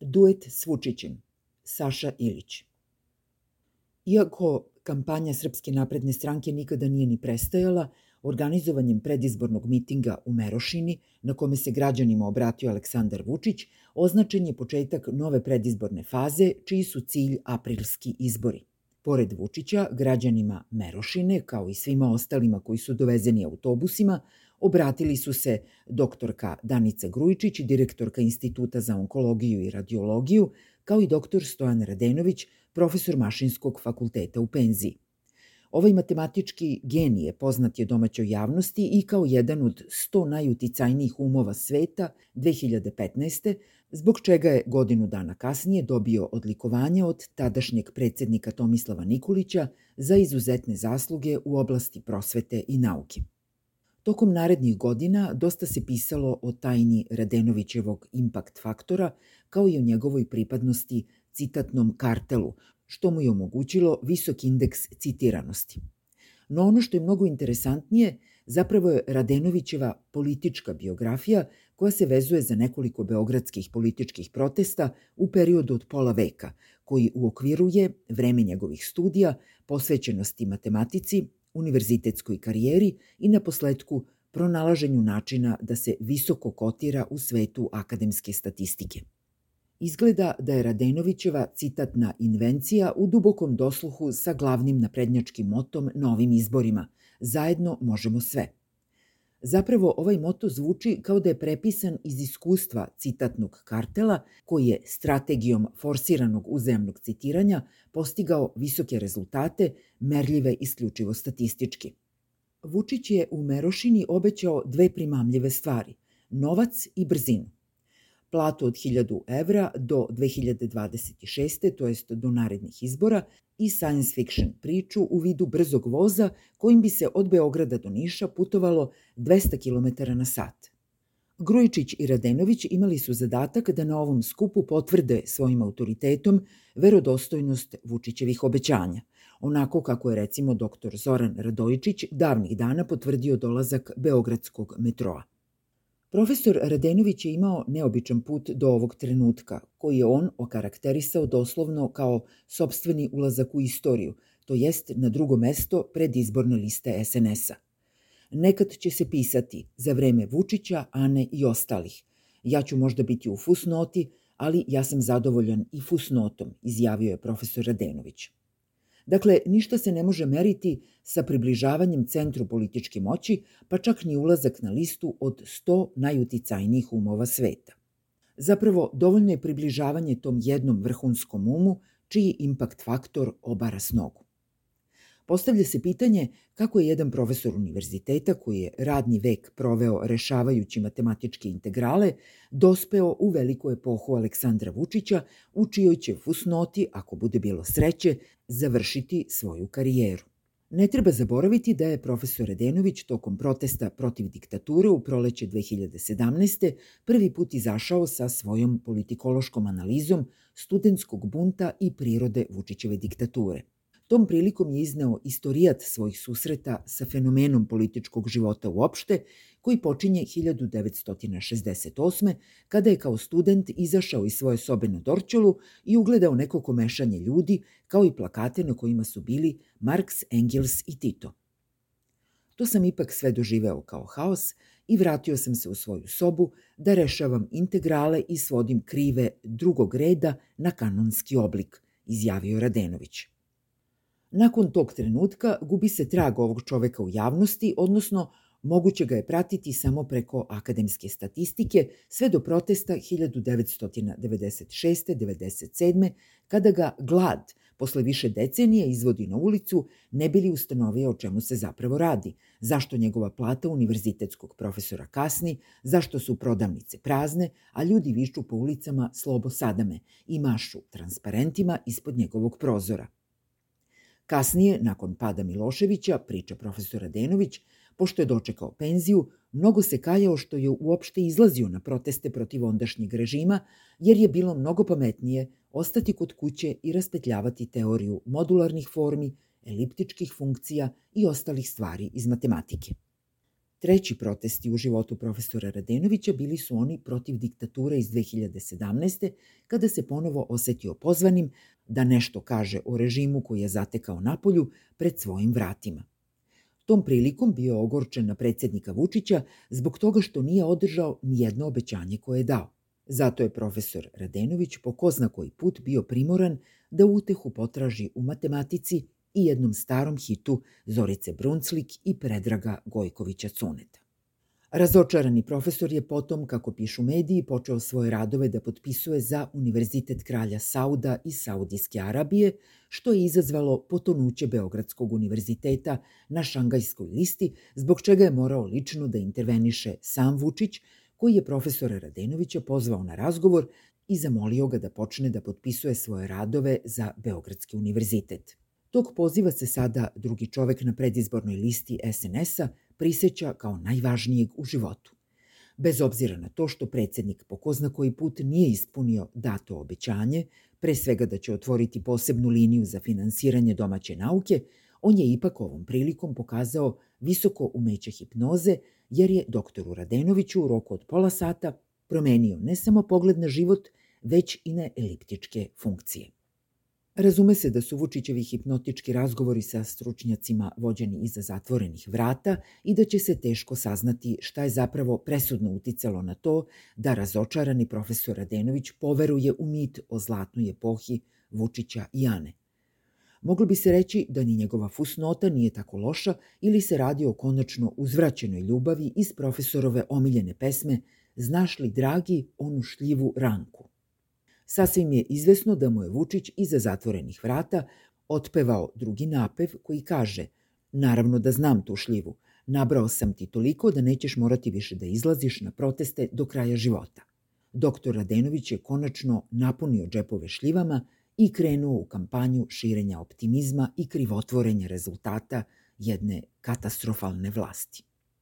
Duet s Vučićem, Saša Ilić. Iako kampanja Srpske napredne stranke nikada nije ni prestajala, organizovanjem predizbornog mitinga u Merošini, na kome se građanima obratio Aleksandar Vučić, označen je početak nove predizborne faze, čiji su cilj aprilski izbori. Pored Vučića, građanima Merošine, kao i svima ostalima koji su dovezeni autobusima, obratili su se doktorka Danica Grujičić, direktorka Instituta za onkologiju i radiologiju, kao i doktor Stojan Radenović, profesor Mašinskog fakulteta u penziji. Ovaj matematički genije poznat je domaćoj javnosti i kao jedan od 100 najuticajnijih umova sveta 2015. zbog čega je godinu dana kasnije dobio odlikovanje od tadašnjeg predsednika Tomislava Nikolića za izuzetne zasluge u oblasti prosvete i nauke. Tokom narednih godina dosta se pisalo o tajni Radenovićevog impact faktora, kao i o njegovoj pripadnosti citatnom kartelu, što mu je omogućilo visok indeks citiranosti. No ono što je mnogo interesantnije zapravo je Radenovićeva politička biografija koja se vezuje za nekoliko beogradskih političkih protesta u periodu od pola veka, koji uokviruje vreme njegovih studija, posvećenosti matematici, univerzitetskoj karijeri i na posledku pronalaženju načina da se visoko kotira u svetu akademske statistike. Izgleda da je Radenovićeva citatna invencija u dubokom dosluhu sa glavnim naprednjačkim motom na ovim izborima Zajedno možemo sve. Zapravo ovaj moto zvuči kao da je prepisan iz iskustva citatnog kartela koji je strategijom forsiranog uzajamnog citiranja postigao visoke rezultate, merljive isključivo statistički. Vučić je u Merošini obećao dve primamljive stvari – novac i brzinu platu od 1000 evra do 2026. to jest do narednih izbora i science fiction priču u vidu brzog voza kojim bi se od Beograda do Niša putovalo 200 km na sat. Grujičić i Radenović imali su zadatak da na ovom skupu potvrde svojim autoritetom verodostojnost Vučićevih obećanja, onako kako je recimo dr. Zoran Radojičić davnih dana potvrdio dolazak Beogradskog metroa. Profesor Radenović je imao neobičan put do ovog trenutka, koji je on okarakterisao doslovno kao sobstveni ulazak u istoriju, to jest na drugo mesto pred izborne liste SNS-a. Nekad će se pisati za vreme Vučića, Ane i ostalih. Ja ću možda biti u fusnoti, ali ja sam zadovoljan i fusnotom, izjavio je profesor Radenović. Dakle, ništa se ne može meriti sa približavanjem centru političke moći, pa čak ni ulazak na listu od 100 najuticajnijih umova sveta. Zapravo, dovoljno je približavanje tom jednom vrhunskom umu, čiji impakt faktor obara s nogu. Postavlja se pitanje kako je jedan profesor univerziteta koji je radni vek proveo rešavajući matematičke integrale dospeo u veliku epohu Aleksandra Vučića u čijoj će fusnoti, ako bude bilo sreće, završiti svoju karijeru. Ne treba zaboraviti da je profesor Redenović tokom protesta protiv diktature u proleće 2017. prvi put izašao sa svojom politikološkom analizom studentskog bunta i prirode Vučićeve diktature – Tom prilikom je izneo istorijat svojih susreta sa fenomenom političkog života uopšte, koji počinje 1968. kada je kao student izašao iz svoje sobe na Dorčolu i ugledao neko komešanje ljudi, kao i plakate na kojima su bili Marx, Engels i Tito. To sam ipak sve doživeo kao haos i vratio sam se u svoju sobu da rešavam integrale i svodim krive drugog reda na kanonski oblik, izjavio Radenović. Nakon tog trenutka gubi se trag ovog čoveka u javnosti, odnosno moguće ga je pratiti samo preko akademske statistike sve do protesta 1996. 97. kada ga glad posle više decenije izvodi na ulicu ne bili ustanovio o čemu se zapravo radi, zašto njegova plata univerzitetskog profesora kasni, zašto su prodavnice prazne, a ljudi višću po ulicama slobo sadame i mašu transparentima ispod njegovog prozora. Kasnije, nakon pada Miloševića, priča profesor Adenović, pošto je dočekao penziju, mnogo se kajao što je uopšte izlazio na proteste protiv ondašnjeg režima, jer je bilo mnogo pametnije ostati kod kuće i raspetljavati teoriju modularnih formi, eliptičkih funkcija i ostalih stvari iz matematike. Treći protesti u životu profesora Radenovića bili su oni protiv diktature iz 2017. kada se ponovo osetio pozvanim da nešto kaže o režimu koji je zatekao Napolju pred svojim vratima. Tom prilikom bio ogorčen na predsednika Vučića zbog toga što nije održao nijedno obećanje koje je dao. Zato je profesor Radenović po ko zna koji put bio primoran da utehu potraži u matematici i jednom starom hitu Zorice Brunclik i Predraga Gojkovića Cuneta. Razočarani profesor je potom, kako pišu mediji, počeo svoje radove da potpisuje za Univerzitet kralja Sauda i Saudijske Arabije, što je izazvalo potonuće Beogradskog univerziteta na šangajskoj listi, zbog čega je morao lično da interveniše sam Vučić, koji je profesora Radenovića pozvao na razgovor i zamolio ga da počne da potpisuje svoje radove za Beogradski univerzitet. Tog poziva se sada drugi čovek na predizbornoj listi SNS-a priseća kao najvažnijeg u životu. Bez obzira na to što predsednik po ko zna koji put nije ispunio dato obećanje, pre svega da će otvoriti posebnu liniju za finansiranje domaće nauke, on je ipak ovom prilikom pokazao visoko umeće hipnoze, jer je doktoru Radenoviću u roku od pola sata promenio ne samo pogled na život, već i na eliptičke funkcije. Razume se da su Vučićevi hipnotički razgovori sa stručnjacima vođeni iza zatvorenih vrata i da će se teško saznati šta je zapravo presudno uticalo na to da razočarani profesor Radenović poveruje u mit o zlatnoj epohi Vučića i Ane. Moglo bi se reći da ni njegova fusnota nije tako loša ili se radi o konačno uzvraćenoj ljubavi iz profesorove omiljene pesme Znaš li, dragi, onu šljivu ranku? Sasvim je izvesno da mu je Vučić iza zatvorenih vrata otpevao drugi napev koji kaže Naravno da znam tu šljivu, nabrao sam ti toliko da nećeš morati više da izlaziš na proteste do kraja života. Doktor Radenović je konačno napunio džepove šljivama i krenuo u kampanju širenja optimizma i krivotvorenja rezultata jedne katastrofalne vlasti.